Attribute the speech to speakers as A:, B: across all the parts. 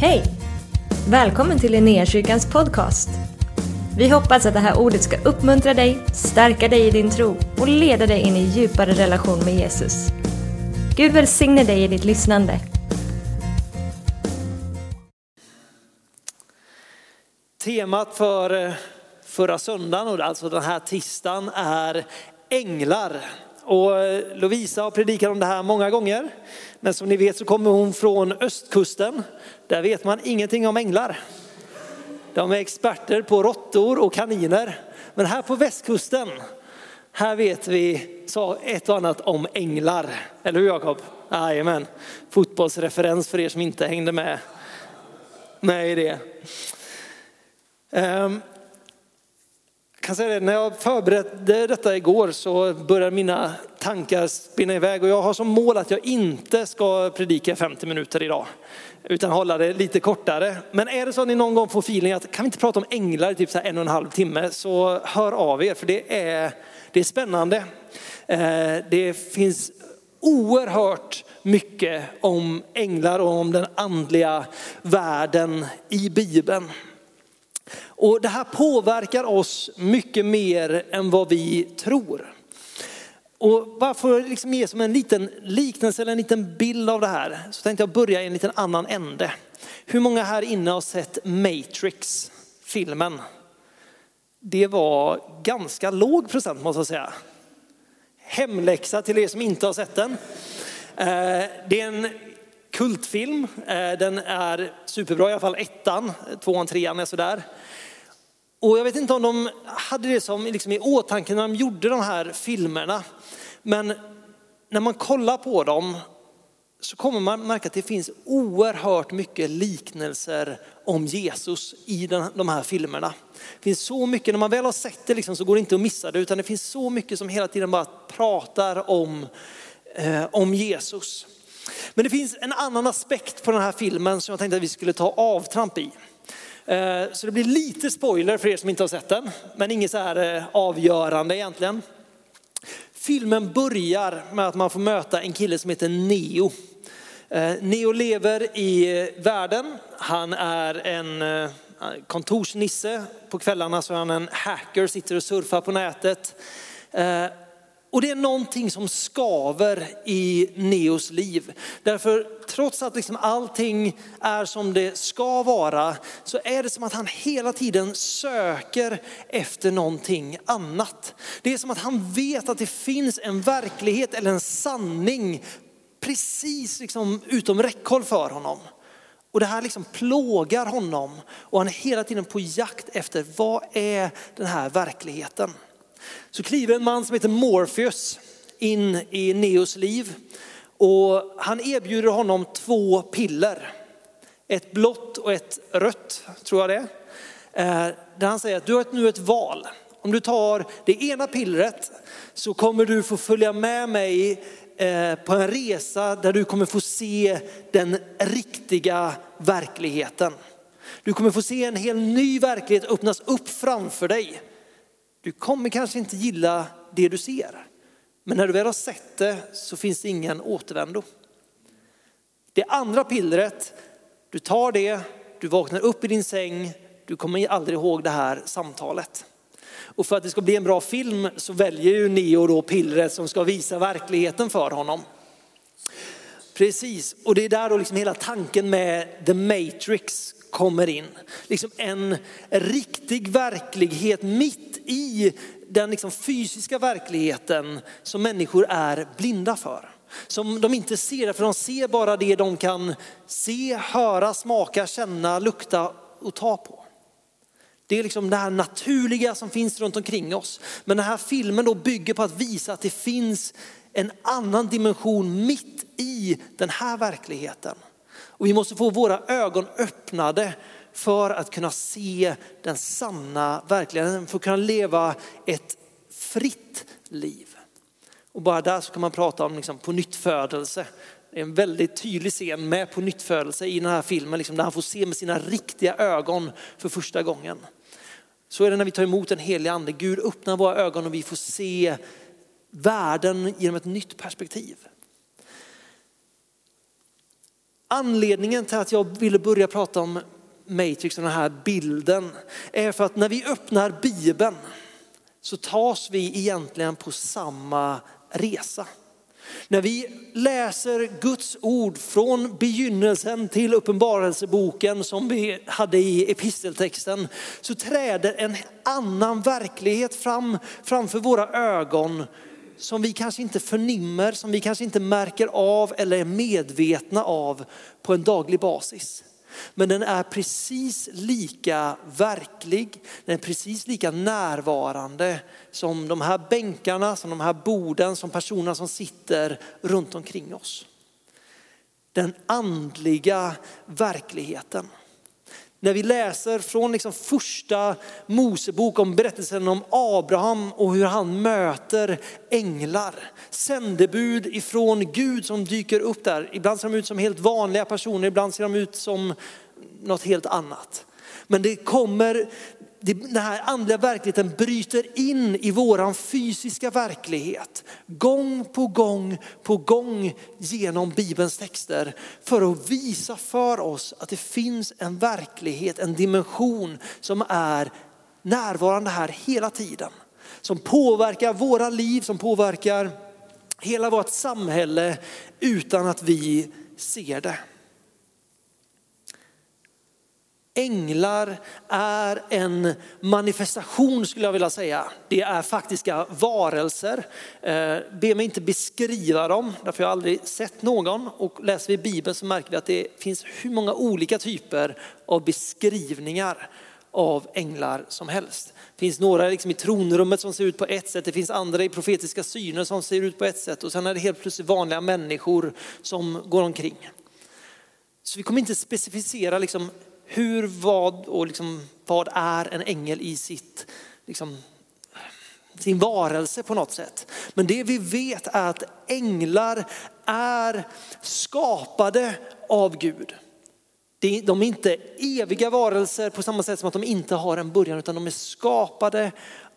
A: Hej! Välkommen till Linnéakyrkans podcast. Vi hoppas att det här ordet ska uppmuntra dig, stärka dig i din tro och leda dig in i djupare relation med Jesus. Gud välsigne dig i ditt lyssnande.
B: Temat för eh, förra söndagen, och alltså den här tisdagen, är änglar. Och eh, Lovisa har predikat om det här många gånger. Men som ni vet så kommer hon från östkusten. Där vet man ingenting om änglar. De är experter på råttor och kaniner. Men här på västkusten, här vet vi så ett och annat om änglar. Eller hur Jakob? Jajamän. Fotbollsreferens för er som inte hängde med, Nej, i det. Um, kan säga det, när jag förberedde detta igår så började mina tankar spinna iväg och jag har som mål att jag inte ska predika 50 minuter idag utan hålla det lite kortare. Men är det så att ni någon gång får feeling att kan vi inte prata om änglar i typ så en och en halv timme så hör av er för det är, det är spännande. Eh, det finns oerhört mycket om änglar och om den andliga världen i Bibeln. Och det här påverkar oss mycket mer än vad vi tror. Och bara för att liksom ge som en liten liknelse eller en liten bild av det här så tänkte jag börja i en liten annan ände. Hur många här inne har sett Matrix, filmen? Det var ganska låg procent måste jag säga. Hemläxa till er som inte har sett den. Eh, det är en kultfilm. Eh, den är superbra, i alla fall ettan. Tvåan, trean är sådär. Och jag vet inte om de hade det som liksom i åtanke när de gjorde de här filmerna. Men när man kollar på dem så kommer man märka att det finns oerhört mycket liknelser om Jesus i de här filmerna. Det finns så mycket, när man väl har sett det liksom, så går det inte att missa det, utan det finns så mycket som hela tiden bara pratar om, eh, om Jesus. Men det finns en annan aspekt på den här filmen som jag tänkte att vi skulle ta avtramp i. Eh, så det blir lite spoiler för er som inte har sett den, men inget så här eh, avgörande egentligen. Filmen börjar med att man får möta en kille som heter Neo. Eh, Neo lever i världen. Han är en kontorsnisse. På kvällarna så är han en hacker, sitter och surfar på nätet. Och det är någonting som skaver i Neos liv. Därför trots att liksom allting är som det ska vara så är det som att han hela tiden söker efter någonting annat. Det är som att han vet att det finns en verklighet eller en sanning precis liksom utom räckhåll för honom. Och det här liksom plågar honom och han är hela tiden på jakt efter vad är den här verkligheten. Så kliver en man som heter Morpheus in i Neos liv och han erbjuder honom två piller. Ett blått och ett rött, tror jag det är. Eh, där han säger att du har nu ett val. Om du tar det ena pillret så kommer du få följa med mig eh, på en resa där du kommer få se den riktiga verkligheten. Du kommer få se en helt ny verklighet öppnas upp framför dig. Du kommer kanske inte gilla det du ser. Men när du väl har sett det så finns det ingen återvändo. Det andra pillret, du tar det, du vaknar upp i din säng, du kommer aldrig ihåg det här samtalet. Och för att det ska bli en bra film så väljer ju Neo då pillret som ska visa verkligheten för honom. Precis, och det är där då liksom hela tanken med The Matrix kommer in. Liksom en riktig verklighet mitt i den liksom fysiska verkligheten som människor är blinda för. Som de inte ser, för de ser bara det de kan se, höra, smaka, känna, lukta och ta på. Det är liksom det här naturliga som finns runt omkring oss. Men den här filmen då bygger på att visa att det finns en annan dimension mitt i den här verkligheten. Och vi måste få våra ögon öppnade för att kunna se den sanna verkligheten, för att kunna leva ett fritt liv. Och bara där så kan man prata om liksom på nyttfödelse. Det är en väldigt tydlig scen med på nyttfödelse i den här filmen, liksom där han får se med sina riktiga ögon för första gången. Så är det när vi tar emot den heliga ande. Gud öppnar våra ögon och vi får se världen genom ett nytt perspektiv. Anledningen till att jag ville börja prata om Matrix och den här bilden är för att när vi öppnar Bibeln så tas vi egentligen på samma resa. När vi läser Guds ord från begynnelsen till uppenbarelseboken som vi hade i episteltexten så träder en annan verklighet fram framför våra ögon som vi kanske inte förnimmer, som vi kanske inte märker av eller är medvetna av på en daglig basis. Men den är precis lika verklig, den är precis lika närvarande som de här bänkarna, som de här borden, som personerna som sitter runt omkring oss. Den andliga verkligheten. När vi läser från liksom första Mosebok om berättelsen om Abraham och hur han möter änglar. Sändebud ifrån Gud som dyker upp där. Ibland ser de ut som helt vanliga personer, ibland ser de ut som något helt annat. Men det kommer, den här andliga verkligheten bryter in i våran fysiska verklighet. Gång på gång på gång genom Bibelns texter för att visa för oss att det finns en verklighet, en dimension som är närvarande här hela tiden. Som påverkar våra liv, som påverkar hela vårt samhälle utan att vi ser det. Änglar är en manifestation skulle jag vilja säga. Det är faktiska varelser. Eh, be mig inte beskriva dem, därför jag har aldrig sett någon. Och läser vi Bibeln så märker vi att det finns hur många olika typer av beskrivningar av änglar som helst. Det finns några liksom i tronrummet som ser ut på ett sätt, det finns andra i profetiska syner som ser ut på ett sätt och sen är det helt plötsligt vanliga människor som går omkring. Så vi kommer inte specificera liksom hur, vad och liksom, vad är en ängel i sitt, liksom, sin varelse på något sätt. Men det vi vet är att änglar är skapade av Gud. De är inte eviga varelser på samma sätt som att de inte har en början utan de är skapade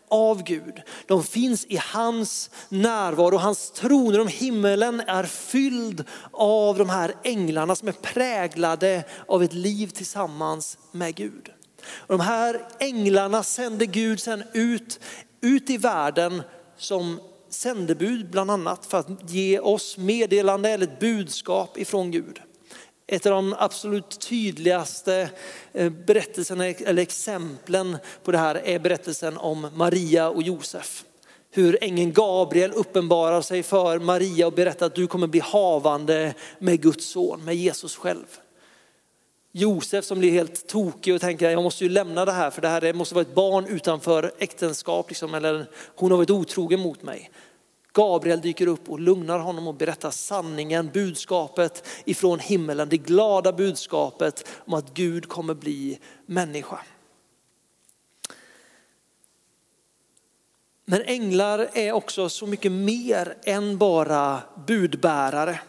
B: av Gud. De finns i hans närvaro. Hans troner om himmelen är fylld av de här änglarna som är präglade av ett liv tillsammans med Gud. Och de här änglarna sänder Gud sen ut, ut i världen som sändebud bland annat för att ge oss meddelande eller ett budskap ifrån Gud. Ett av de absolut tydligaste eh, berättelserna eller exemplen på det här är berättelsen om Maria och Josef. Hur ängeln Gabriel uppenbarar sig för Maria och berättar att du kommer bli havande med Guds son, med Jesus själv. Josef som blir helt tokig och tänker jag måste ju lämna det här för det här måste vara ett barn utanför äktenskap, liksom, eller hon har varit otrogen mot mig. Gabriel dyker upp och lugnar honom och berättar sanningen, budskapet ifrån himmelen, det glada budskapet om att Gud kommer bli människa. Men änglar är också så mycket mer än bara budbärare.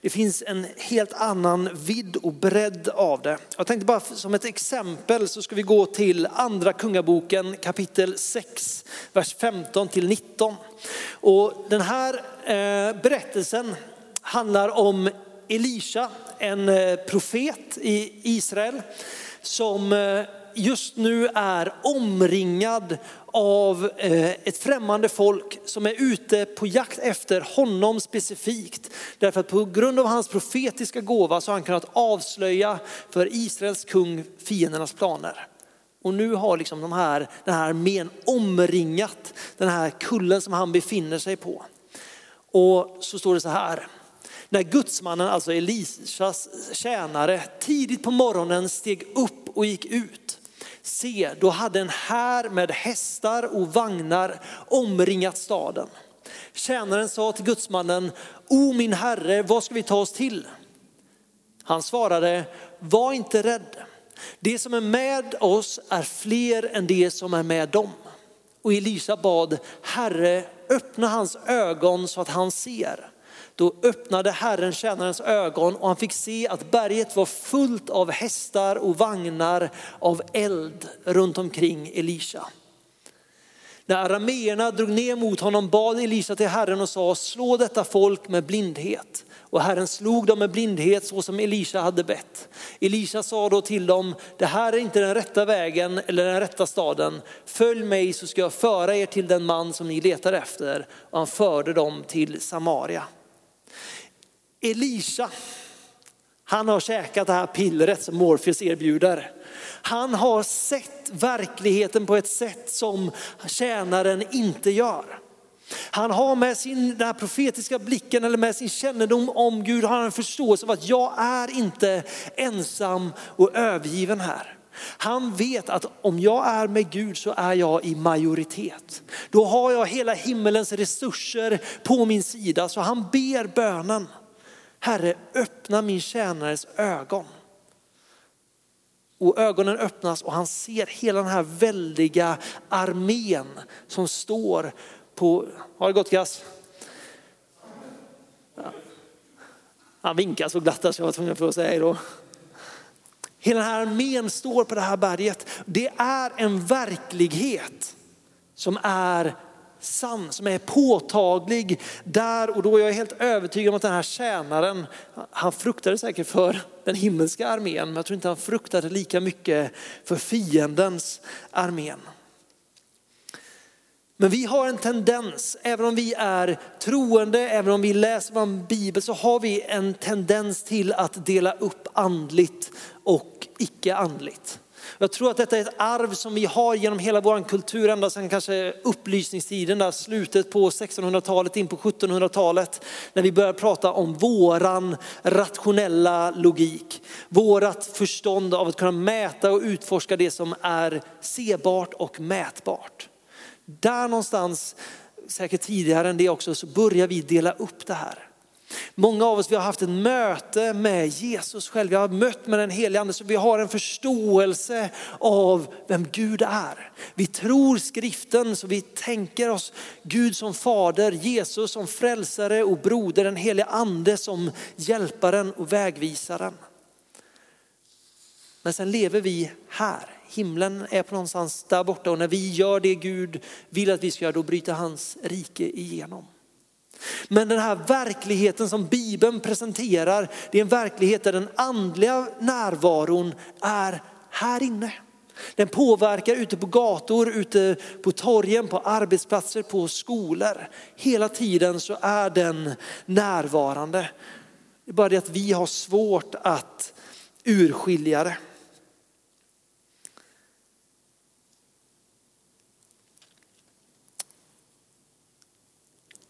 B: Det finns en helt annan vidd och bredd av det. Jag tänkte bara som ett exempel så ska vi gå till andra kungaboken kapitel 6, vers 15 till 19. Och den här eh, berättelsen handlar om Elisha, en eh, profet i Israel som eh, just nu är omringad av eh, ett främmande folk som är ute på jakt efter honom specifikt. Därför att på grund av hans profetiska gåva så har han kunnat avslöja för Israels kung fiendernas planer. Och nu har liksom de här, den här armén omringat den här kullen som han befinner sig på. Och så står det så här. När gudsmannen, alltså Elisas tjänare, tidigt på morgonen steg upp och gick ut Se, då hade en här med hästar och vagnar omringat staden. Tjänaren sa till gudsmannen, O min herre, vad ska vi ta oss till? Han svarade, var inte rädd. Det som är med oss är fler än det som är med dem. Och Elisa bad, Herre, öppna hans ögon så att han ser. Då öppnade Herren tjänarens ögon och han fick se att berget var fullt av hästar och vagnar av eld runt omkring Elisha. När arameerna drog ner mot honom bad Elisa till Herren och sa, slå detta folk med blindhet. Och Herren slog dem med blindhet så som Elisa hade bett. Elisa sa då till dem, det här är inte den rätta vägen eller den rätta staden. Följ mig så ska jag föra er till den man som ni letar efter. Och han förde dem till Samaria. Elisa, han har käkat det här pillret som Morpheus erbjuder. Han har sett verkligheten på ett sätt som tjänaren inte gör. Han har med sin den här profetiska blicken eller med sin kännedom om Gud har han en förståelse av att jag är inte ensam och övergiven här. Han vet att om jag är med Gud så är jag i majoritet. Då har jag hela himmelens resurser på min sida. Så han ber bönen, Herre öppna min tjänares ögon. Och ögonen öppnas och han ser hela den här väldiga armén som står på, har det gått gas? Ja. Han vinkar så glatt att jag var tvungen att säga hej då. Hela den här armén står på det här berget. Det är en verklighet som är sann, som är påtaglig där och då. Jag är helt övertygad om att den här tjänaren, han fruktade säkert för den himmelska armén, men jag tror inte han fruktade lika mycket för fiendens armén. Men vi har en tendens, även om vi är troende, även om vi läser en bibel, så har vi en tendens till att dela upp andligt och icke andligt. Jag tror att detta är ett arv som vi har genom hela vår kultur, ända sedan kanske upplysningstiden, där slutet på 1600-talet in på 1700-talet. När vi började prata om våran rationella logik. Vårat förstånd av att kunna mäta och utforska det som är sebart och mätbart. Där någonstans, säkert tidigare än det också, så börjar vi dela upp det här. Många av oss vi har haft ett möte med Jesus själv, vi har mött med den helige ande så vi har en förståelse av vem Gud är. Vi tror skriften så vi tänker oss Gud som fader, Jesus som frälsare och broder, den helige ande som hjälparen och vägvisaren. Men sen lever vi här Himlen är på någonstans där borta och när vi gör det Gud vill att vi ska göra, då bryter hans rike igenom. Men den här verkligheten som Bibeln presenterar, det är en verklighet där den andliga närvaron är här inne. Den påverkar ute på gator, ute på torgen, på arbetsplatser, på skolor. Hela tiden så är den närvarande. Det är bara det att vi har svårt att urskilja det.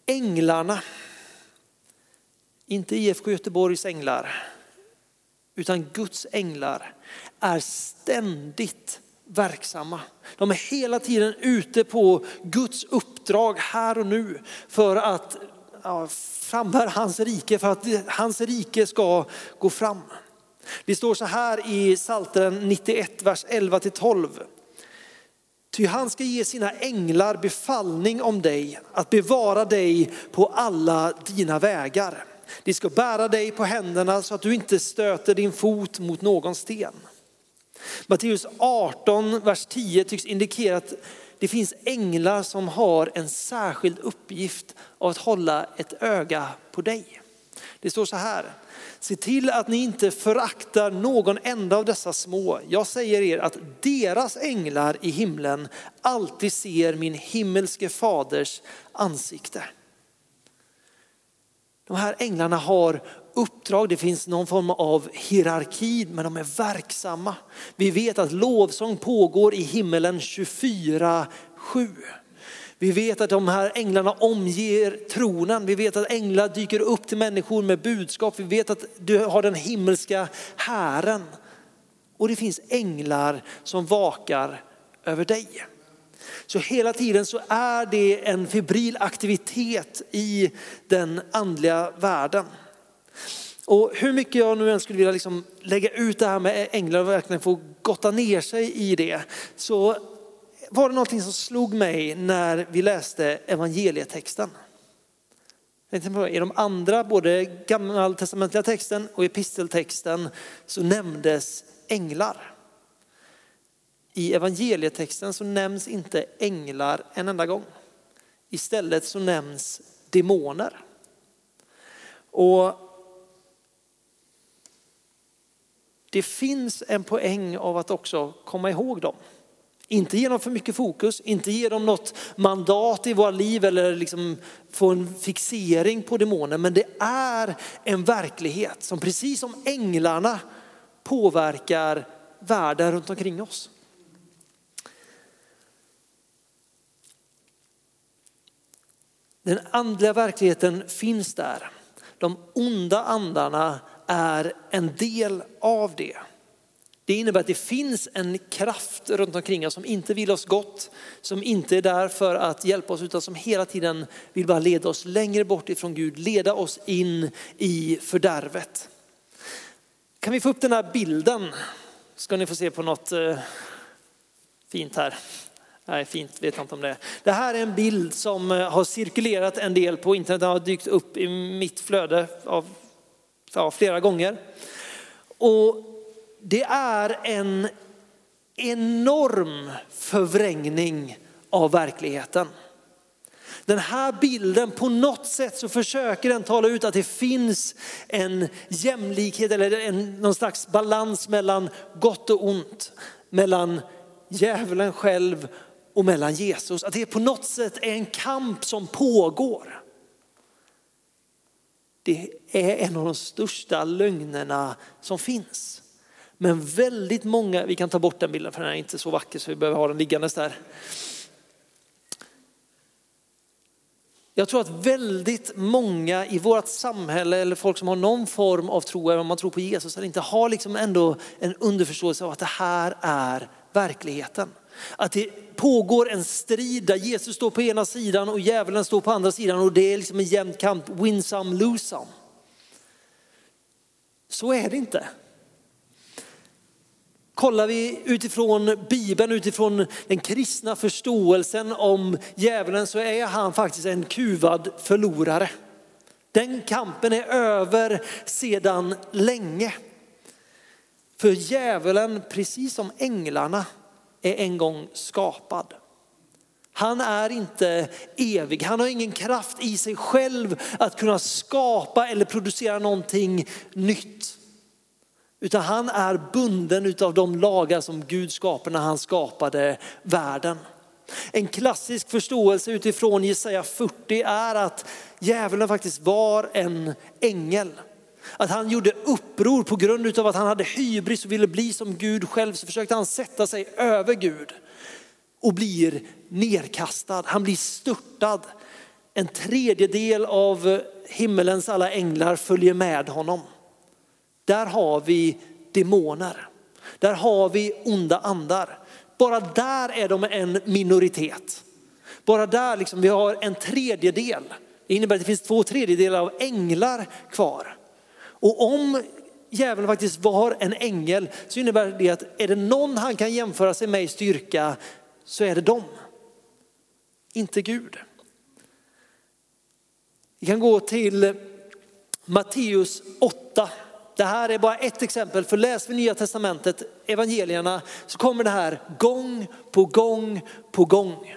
B: Änglarna, inte IFK Göteborgs änglar, utan Guds änglar är ständigt verksamma. De är hela tiden ute på Guds uppdrag här och nu för att ja, frambära hans rike, för att hans rike ska gå fram. Det står så här i Psaltaren 91, vers 11 till 12. Ty han ska ge sina änglar befallning om dig att bevara dig på alla dina vägar. De ska bära dig på händerna så att du inte stöter din fot mot någon sten. Matteus 18, vers 10 tycks indikera att det finns änglar som har en särskild uppgift av att hålla ett öga på dig. Det står så här, Se till att ni inte föraktar någon enda av dessa små. Jag säger er att deras änglar i himlen alltid ser min himmelske faders ansikte. De här änglarna har uppdrag, det finns någon form av hierarki, men de är verksamma. Vi vet att lovsång pågår i himmelen 24-7. Vi vet att de här änglarna omger tronen. Vi vet att änglar dyker upp till människor med budskap. Vi vet att du har den himmelska hären. Och det finns änglar som vakar över dig. Så hela tiden så är det en febril aktivitet i den andliga världen. Och hur mycket jag nu än skulle vilja liksom lägga ut det här med änglar och verkligen få gotta ner sig i det, så var det någonting som slog mig när vi läste evangelietexten. I de andra, både gammaltestamentliga texten och episteltexten så nämndes änglar. i evangelietexten så nämns inte änglar en enda gång. Istället så nämns demoner. Och det finns en poäng av att också komma ihåg dem. Inte ge dem för mycket fokus, inte ge dem något mandat i våra liv eller liksom få en fixering på demonen, Men det är en verklighet som precis som änglarna påverkar världen runt omkring oss. Den andliga verkligheten finns där. De onda andarna är en del av det. Det innebär att det finns en kraft runt omkring oss som inte vill oss gott, som inte är där för att hjälpa oss utan som hela tiden vill bara leda oss längre bort ifrån Gud, leda oss in i fördärvet. Kan vi få upp den här bilden? Ska ni få se på något eh, fint här. Nej, fint vet jag inte om det är. Det här är en bild som eh, har cirkulerat en del på internet, den har dykt upp i mitt flöde av, ja, flera gånger. Och det är en enorm förvrängning av verkligheten. Den här bilden, på något sätt så försöker den tala ut att det finns en jämlikhet eller en, någon slags balans mellan gott och ont. Mellan djävulen själv och mellan Jesus. Att det på något sätt är en kamp som pågår. Det är en av de största lögnerna som finns. Men väldigt många, vi kan ta bort den bilden för den är inte så vacker så vi behöver ha den liggandes där. Jag tror att väldigt många i vårt samhälle eller folk som har någon form av tro, även om man tror på Jesus eller inte, har liksom ändå en underförståelse av att det här är verkligheten. Att det pågår en strid där Jesus står på ena sidan och djävulen står på andra sidan och det är liksom en jämn kamp, win some, lose some. Så är det inte. Kollar vi utifrån Bibeln, utifrån den kristna förståelsen om djävulen så är han faktiskt en kuvad förlorare. Den kampen är över sedan länge. För djävulen, precis som änglarna, är en gång skapad. Han är inte evig, han har ingen kraft i sig själv att kunna skapa eller producera någonting nytt. Utan han är bunden av de lagar som Gud skapade när han skapade världen. En klassisk förståelse utifrån Jesaja 40 är att djävulen faktiskt var en ängel. Att han gjorde uppror på grund av att han hade hybris och ville bli som Gud själv så försökte han sätta sig över Gud och blir nerkastad. Han blir störtad. En tredjedel av himmelens alla änglar följer med honom. Där har vi demoner. Där har vi onda andar. Bara där är de en minoritet. Bara där liksom vi har en tredjedel. Det innebär att det finns två tredjedelar av änglar kvar. Och om djävulen faktiskt var en ängel så innebär det att är det någon han kan jämföra sig med i styrka så är det dem. Inte Gud. Vi kan gå till Matteus 8 det här är bara ett exempel, för läs vi Nya Testamentet, evangelierna, så kommer det här gång på gång på gång.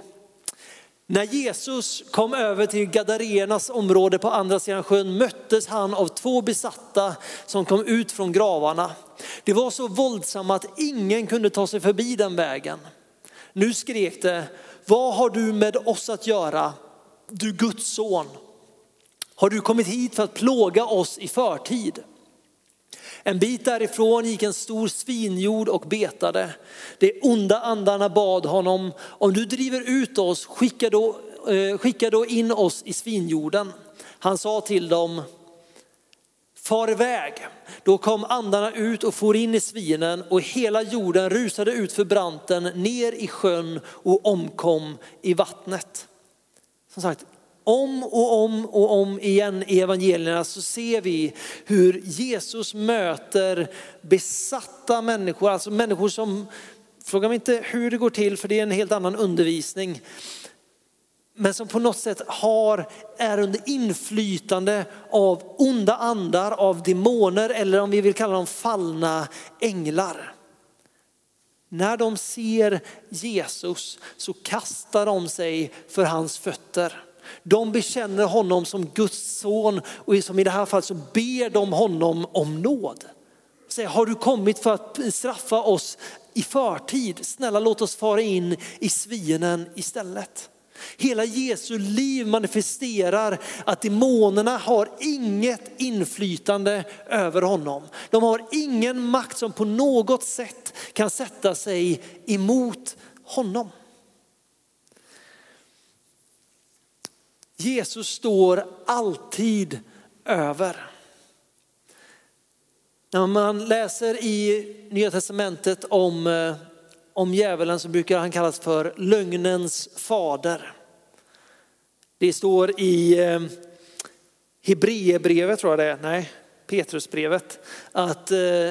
B: När Jesus kom över till Gadarenas område på andra sidan sjön möttes han av två besatta som kom ut från gravarna. Det var så våldsamma att ingen kunde ta sig förbi den vägen. Nu skrek det, vad har du med oss att göra, du Guds son? Har du kommit hit för att plåga oss i förtid? En bit därifrån gick en stor svinjord och betade. De onda andarna bad honom, om du driver ut oss, skicka då, eh, skicka då in oss i svinjorden. Han sa till dem, far iväg. Då kom andarna ut och for in i svinen och hela jorden rusade ut för branten ner i sjön och omkom i vattnet. Som sagt, om och om och om igen i evangelierna så ser vi hur Jesus möter besatta människor, alltså människor som, fråga mig inte hur det går till för det är en helt annan undervisning, men som på något sätt har, är under inflytande av onda andar, av demoner eller om vi vill kalla dem fallna änglar. När de ser Jesus så kastar de sig för hans fötter. De bekänner honom som Guds son och som i det här fallet så ber de honom om nåd. Säger, har du kommit för att straffa oss i förtid? Snälla låt oss fara in i svinen istället. Hela Jesu liv manifesterar att demonerna har inget inflytande över honom. De har ingen makt som på något sätt kan sätta sig emot honom. Jesus står alltid över. När man läser i Nya Testamentet om, eh, om djävulen så brukar han kallas för lögnens fader. Det står i eh, Hebreerbrevet tror jag det är, nej Petrusbrevet, att, eh,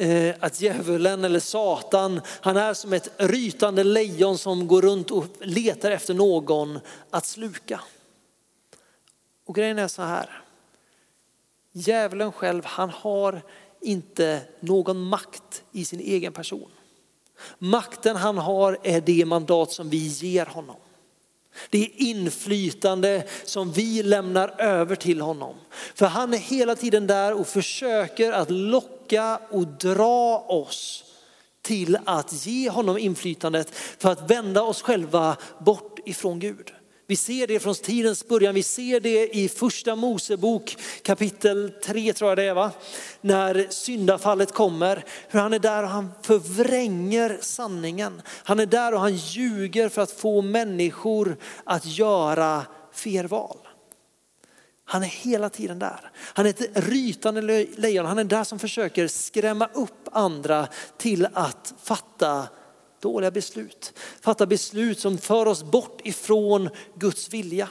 B: Eh, att djävulen eller Satan, han är som ett rytande lejon som går runt och letar efter någon att sluka. Och grejen är så här, djävulen själv han har inte någon makt i sin egen person. Makten han har är det mandat som vi ger honom. Det är inflytande som vi lämnar över till honom. För han är hela tiden där och försöker att locka och dra oss till att ge honom inflytandet för att vända oss själva bort ifrån Gud. Vi ser det från tidens början, vi ser det i första Mosebok kapitel 3 tror jag det är va? När syndafallet kommer, hur han är där och han förvränger sanningen. Han är där och han ljuger för att få människor att göra fel val. Han är hela tiden där. Han är ett rytande lejon, han är där som försöker skrämma upp andra till att fatta dåliga beslut. Fatta beslut som för oss bort ifrån Guds vilja.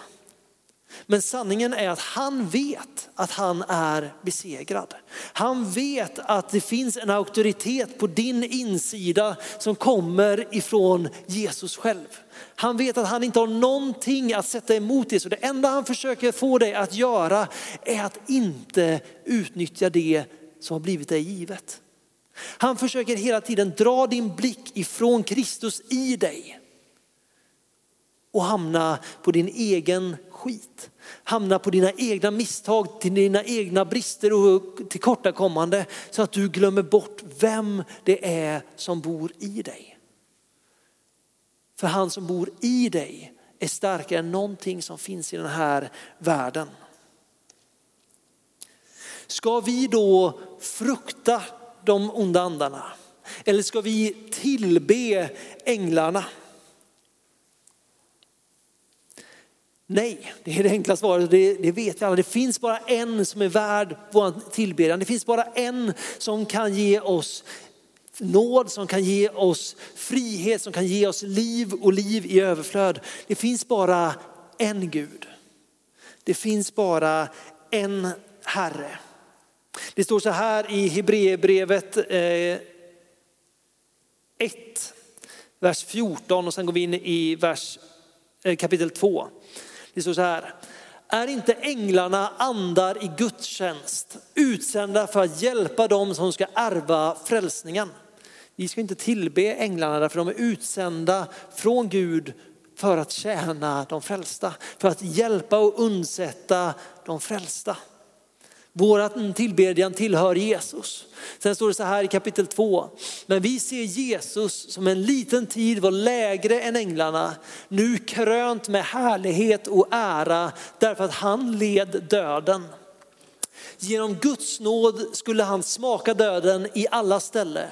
B: Men sanningen är att han vet att han är besegrad. Han vet att det finns en auktoritet på din insida som kommer ifrån Jesus själv. Han vet att han inte har någonting att sätta emot det. Så det enda han försöker få dig att göra är att inte utnyttja det som har blivit dig givet. Han försöker hela tiden dra din blick ifrån Kristus i dig och hamna på din egen skit. Hamna på dina egna misstag, till dina egna brister och tillkortakommande så att du glömmer bort vem det är som bor i dig. För han som bor i dig är starkare än någonting som finns i den här världen. Ska vi då frukta de onda andarna? Eller ska vi tillbe änglarna? Nej, det är det enkla svaret, det, det vet vi alla. Det finns bara en som är värd vår tillbedjan. Det finns bara en som kan ge oss nåd, som kan ge oss frihet, som kan ge oss liv och liv i överflöd. Det finns bara en Gud. Det finns bara en Herre. Det står så här i Hebreerbrevet 1, eh, vers 14 och sen går vi in i vers, eh, kapitel 2. Det står så här, är inte änglarna andar i gudstjänst utsända för att hjälpa dem som ska ärva frälsningen? Vi ska inte tillbe änglarna därför de är utsända från Gud för att tjäna de frälsta, för att hjälpa och undsätta de frälsta. Vår tillbedjan tillhör Jesus. Sen står det så här i kapitel 2. Men vi ser Jesus som en liten tid var lägre än änglarna, nu krönt med härlighet och ära därför att han led döden. Genom Guds nåd skulle han smaka döden i alla ställen.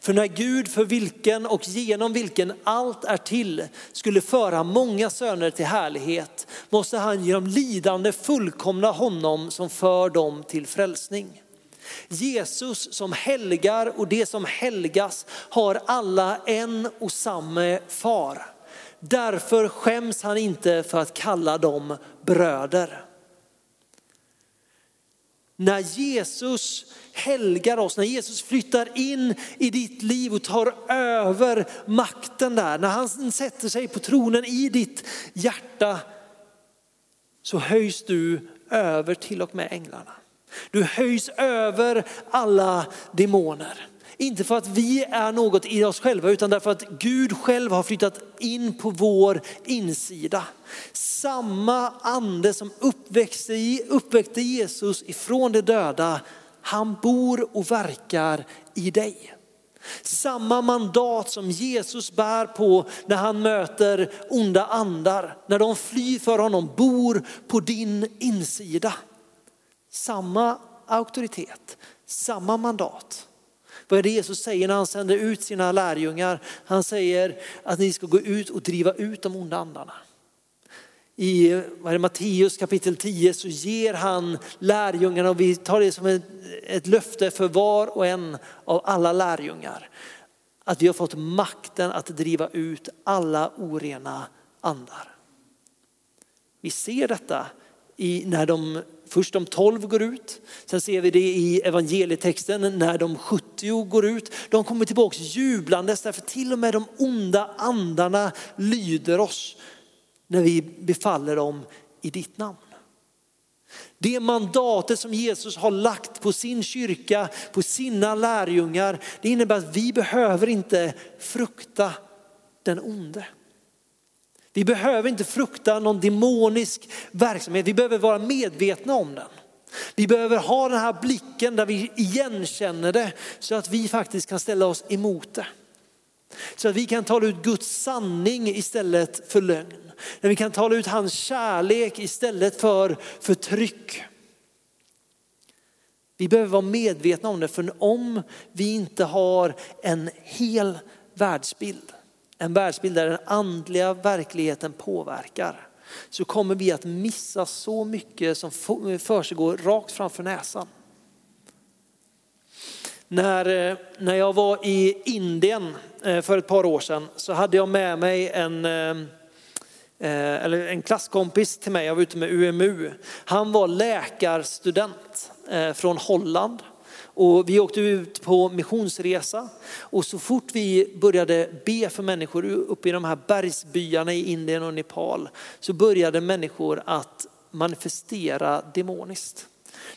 B: För när Gud för vilken och genom vilken allt är till skulle föra många söner till härlighet måste han genom lidande fullkomna honom som för dem till frälsning. Jesus som helgar och det som helgas har alla en och samma far. Därför skäms han inte för att kalla dem bröder. När Jesus helgar oss, när Jesus flyttar in i ditt liv och tar över makten där, när han sätter sig på tronen i ditt hjärta så höjs du över till och med änglarna. Du höjs över alla demoner. Inte för att vi är något i oss själva utan därför att Gud själv har flyttat in på vår insida. Samma ande som uppväxte, uppväckte Jesus ifrån de döda, han bor och verkar i dig. Samma mandat som Jesus bär på när han möter onda andar, när de flyr för honom, bor på din insida. Samma auktoritet, samma mandat. Vad är det Jesus säger när han sänder ut sina lärjungar? Han säger att ni ska gå ut och driva ut de onda andarna. I vad är Matteus kapitel 10 så ger han lärjungarna, och vi tar det som ett, ett löfte för var och en av alla lärjungar, att vi har fått makten att driva ut alla orena andar. Vi ser detta i, när de, först de tolv går ut, sen ser vi det i evangelietexten när de 70 går ut. De kommer tillbaka jublandes därför till och med de onda andarna lyder oss när vi befaller dem i ditt namn. Det mandatet som Jesus har lagt på sin kyrka, på sina lärjungar, det innebär att vi behöver inte frukta den onde. Vi behöver inte frukta någon demonisk verksamhet, vi behöver vara medvetna om den. Vi behöver ha den här blicken där vi igenkänner det så att vi faktiskt kan ställa oss emot det. Så att vi kan tala ut Guds sanning istället för lögn. Där vi kan tala ut hans kärlek istället för förtryck. Vi behöver vara medvetna om det, för om vi inte har en hel världsbild, en världsbild där den andliga verkligheten påverkar, så kommer vi att missa så mycket som försiggår rakt framför näsan. När, eh, när jag var i Indien eh, för ett par år sedan så hade jag med mig en, eh, eller en klasskompis till mig, jag var ute med UMU. Han var läkarstudent från Holland. Och vi åkte ut på missionsresa och så fort vi började be för människor uppe i de här bergsbyarna i Indien och Nepal så började människor att manifestera demoniskt.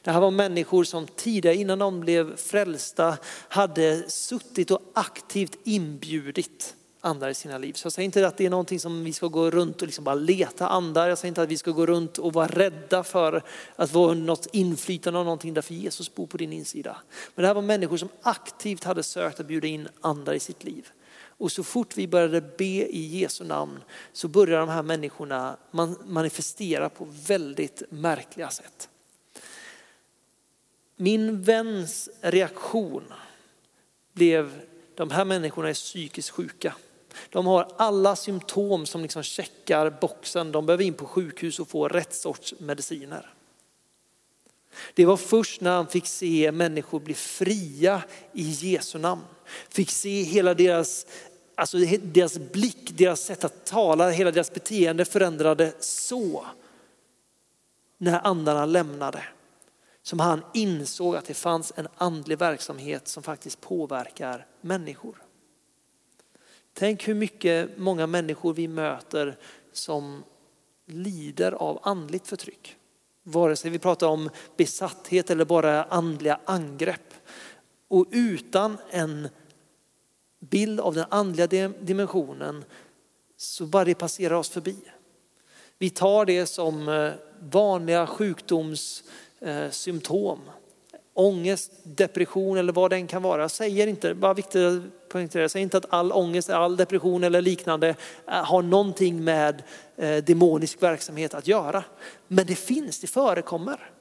B: Det här var människor som tidigare innan de blev frälsta hade suttit och aktivt inbjudit andar i sina liv. Så jag säger inte att det är någonting som vi ska gå runt och liksom bara leta andar. Jag säger inte att vi ska gå runt och vara rädda för att vara något inflytande av någonting därför Jesus bor på din insida. Men det här var människor som aktivt hade sökt att bjuda in andar i sitt liv. Och så fort vi började be i Jesu namn så började de här människorna manifestera på väldigt märkliga sätt. Min väns reaktion blev, de här människorna är psykiskt sjuka. De har alla symptom som liksom checkar boxen. De behöver in på sjukhus och få rätt sorts mediciner. Det var först när han fick se människor bli fria i Jesu namn. Fick se hela deras, alltså deras blick, deras sätt att tala, hela deras beteende förändrade så. När andarna lämnade som han insåg att det fanns en andlig verksamhet som faktiskt påverkar människor. Tänk hur mycket många människor vi möter som lider av andligt förtryck. Vare sig vi pratar om besatthet eller bara andliga angrepp. Och utan en bild av den andliga dimensionen så bara det passerar oss förbi. Vi tar det som eh, vanliga sjukdomssymptom. Eh. Ångest, depression eller vad det än kan vara. Jag säger inte, bara viktigt att poängtera, jag säger inte att all ångest, all depression eller liknande eh, har någonting med eh, demonisk verksamhet att göra. Men det finns, det förekommer.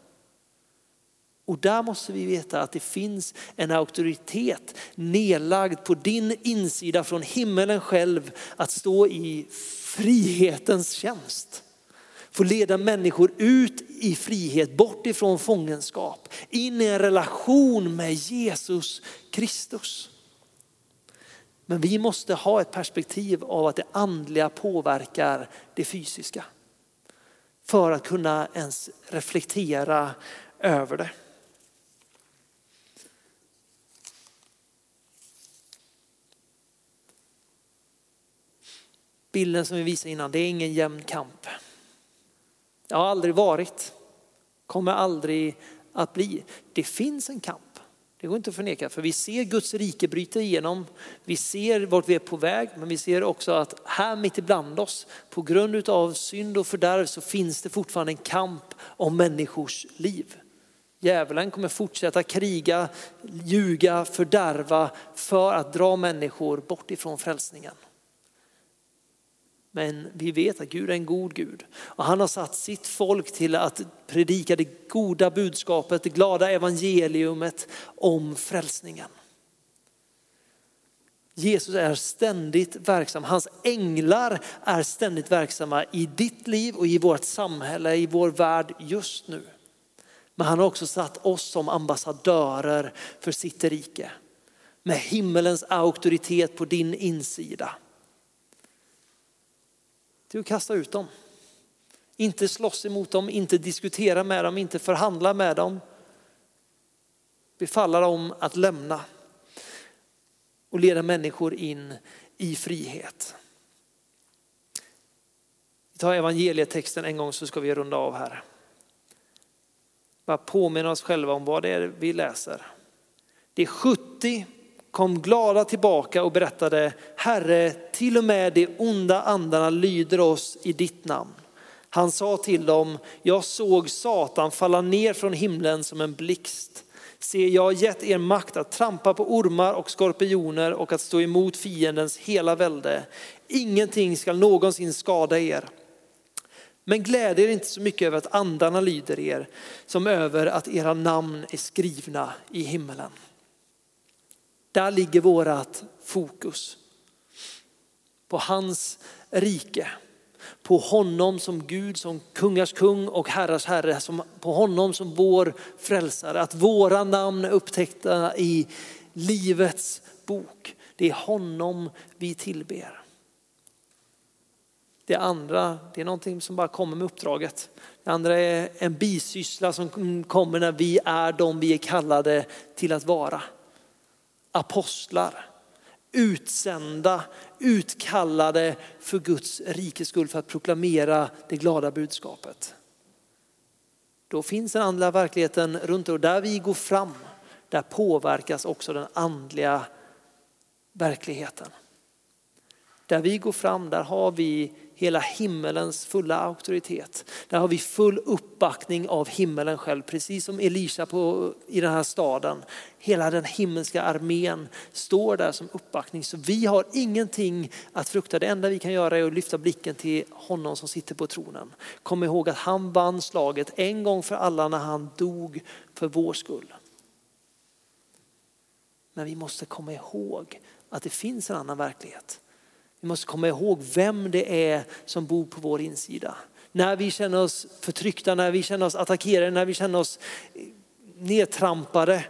B: Och där måste vi veta att det finns en auktoritet nedlagd på din insida från himmelen själv att stå i frihetens tjänst få leda människor ut i frihet, bort ifrån fångenskap, in i en relation med Jesus Kristus. Men vi måste ha ett perspektiv av att det andliga påverkar det fysiska. För att kunna ens reflektera över det. Bilden som vi visade innan, det är ingen jämn kamp. Jag har aldrig varit, kommer aldrig att bli. Det finns en kamp. Det går inte att förneka, för vi ser Guds rike bryta igenom. Vi ser vart vi är på väg, men vi ser också att här mitt ibland oss, på grund av synd och fördärv, så finns det fortfarande en kamp om människors liv. Djävulen kommer fortsätta kriga, ljuga, fördärva för att dra människor bort ifrån frälsningen. Men vi vet att Gud är en god Gud och han har satt sitt folk till att predika det goda budskapet, det glada evangeliumet om frälsningen. Jesus är ständigt verksam, hans änglar är ständigt verksamma i ditt liv och i vårt samhälle, i vår värld just nu. Men han har också satt oss som ambassadörer för sitt rike med himmelens auktoritet på din insida du att kasta ut dem. Inte slåss emot dem, inte diskutera med dem, inte förhandla med dem. Befalla dem att lämna och leda människor in i frihet. Vi tar evangelietexten en gång så ska vi runda av här. Bara påminna oss själva om vad det är vi läser. Det är 70 kom glada tillbaka och berättade, Herre, till och med de onda andarna lyder oss i ditt namn. Han sa till dem, jag såg Satan falla ner från himlen som en blixt. Se, jag har gett er makt att trampa på ormar och skorpioner och att stå emot fiendens hela välde. Ingenting ska någonsin skada er. Men gläd er inte så mycket över att andarna lyder er som över att era namn är skrivna i himmelen. Där ligger vårat fokus. På hans rike. På honom som Gud, som kungars kung och herrars herre. Som, på honom som vår frälsare. Att våra namn är upptäckta i livets bok. Det är honom vi tillber. Det andra, det är någonting som bara kommer med uppdraget. Det andra är en bisyssla som kommer när vi är de vi är kallade till att vara apostlar. Utsända, utkallade för Guds rikes skull för att proklamera det glada budskapet. Då finns den andliga verkligheten runt och där vi går fram, där påverkas också den andliga verkligheten. Där vi går fram, där har vi hela himmelens fulla auktoritet. Där har vi full uppbackning av himmelen själv, precis som Elisa på, i den här staden. Hela den himmelska armén står där som uppbackning. Så vi har ingenting att frukta. Det enda vi kan göra är att lyfta blicken till honom som sitter på tronen. Kom ihåg att han vann slaget en gång för alla när han dog för vår skull. Men vi måste komma ihåg att det finns en annan verklighet. Vi måste komma ihåg vem det är som bor på vår insida. När vi känner oss förtryckta, när vi känner oss attackerade, när vi känner oss nedtrampade.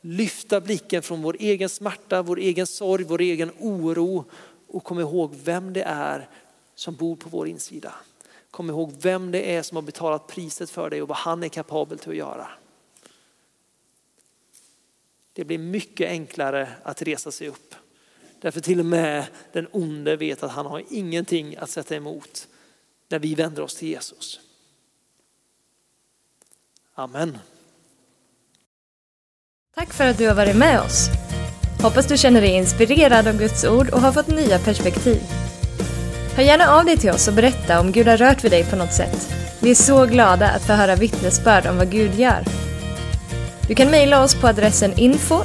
B: Lyfta blicken från vår egen smärta, vår egen sorg, vår egen oro och kom ihåg vem det är som bor på vår insida. Kom ihåg vem det är som har betalat priset för dig och vad han är kapabel till att göra. Det blir mycket enklare att resa sig upp Därför till och med den onde vet att han har ingenting att sätta emot när vi vänder oss till Jesus. Amen.
A: Tack för att du har varit med oss. Hoppas du känner dig inspirerad av Guds ord och har fått nya perspektiv. Hör gärna av dig till oss och berätta om Gud har rört vid dig på något sätt. Vi är så glada att få höra vittnesbörd om vad Gud gör. Du kan mejla oss på adressen info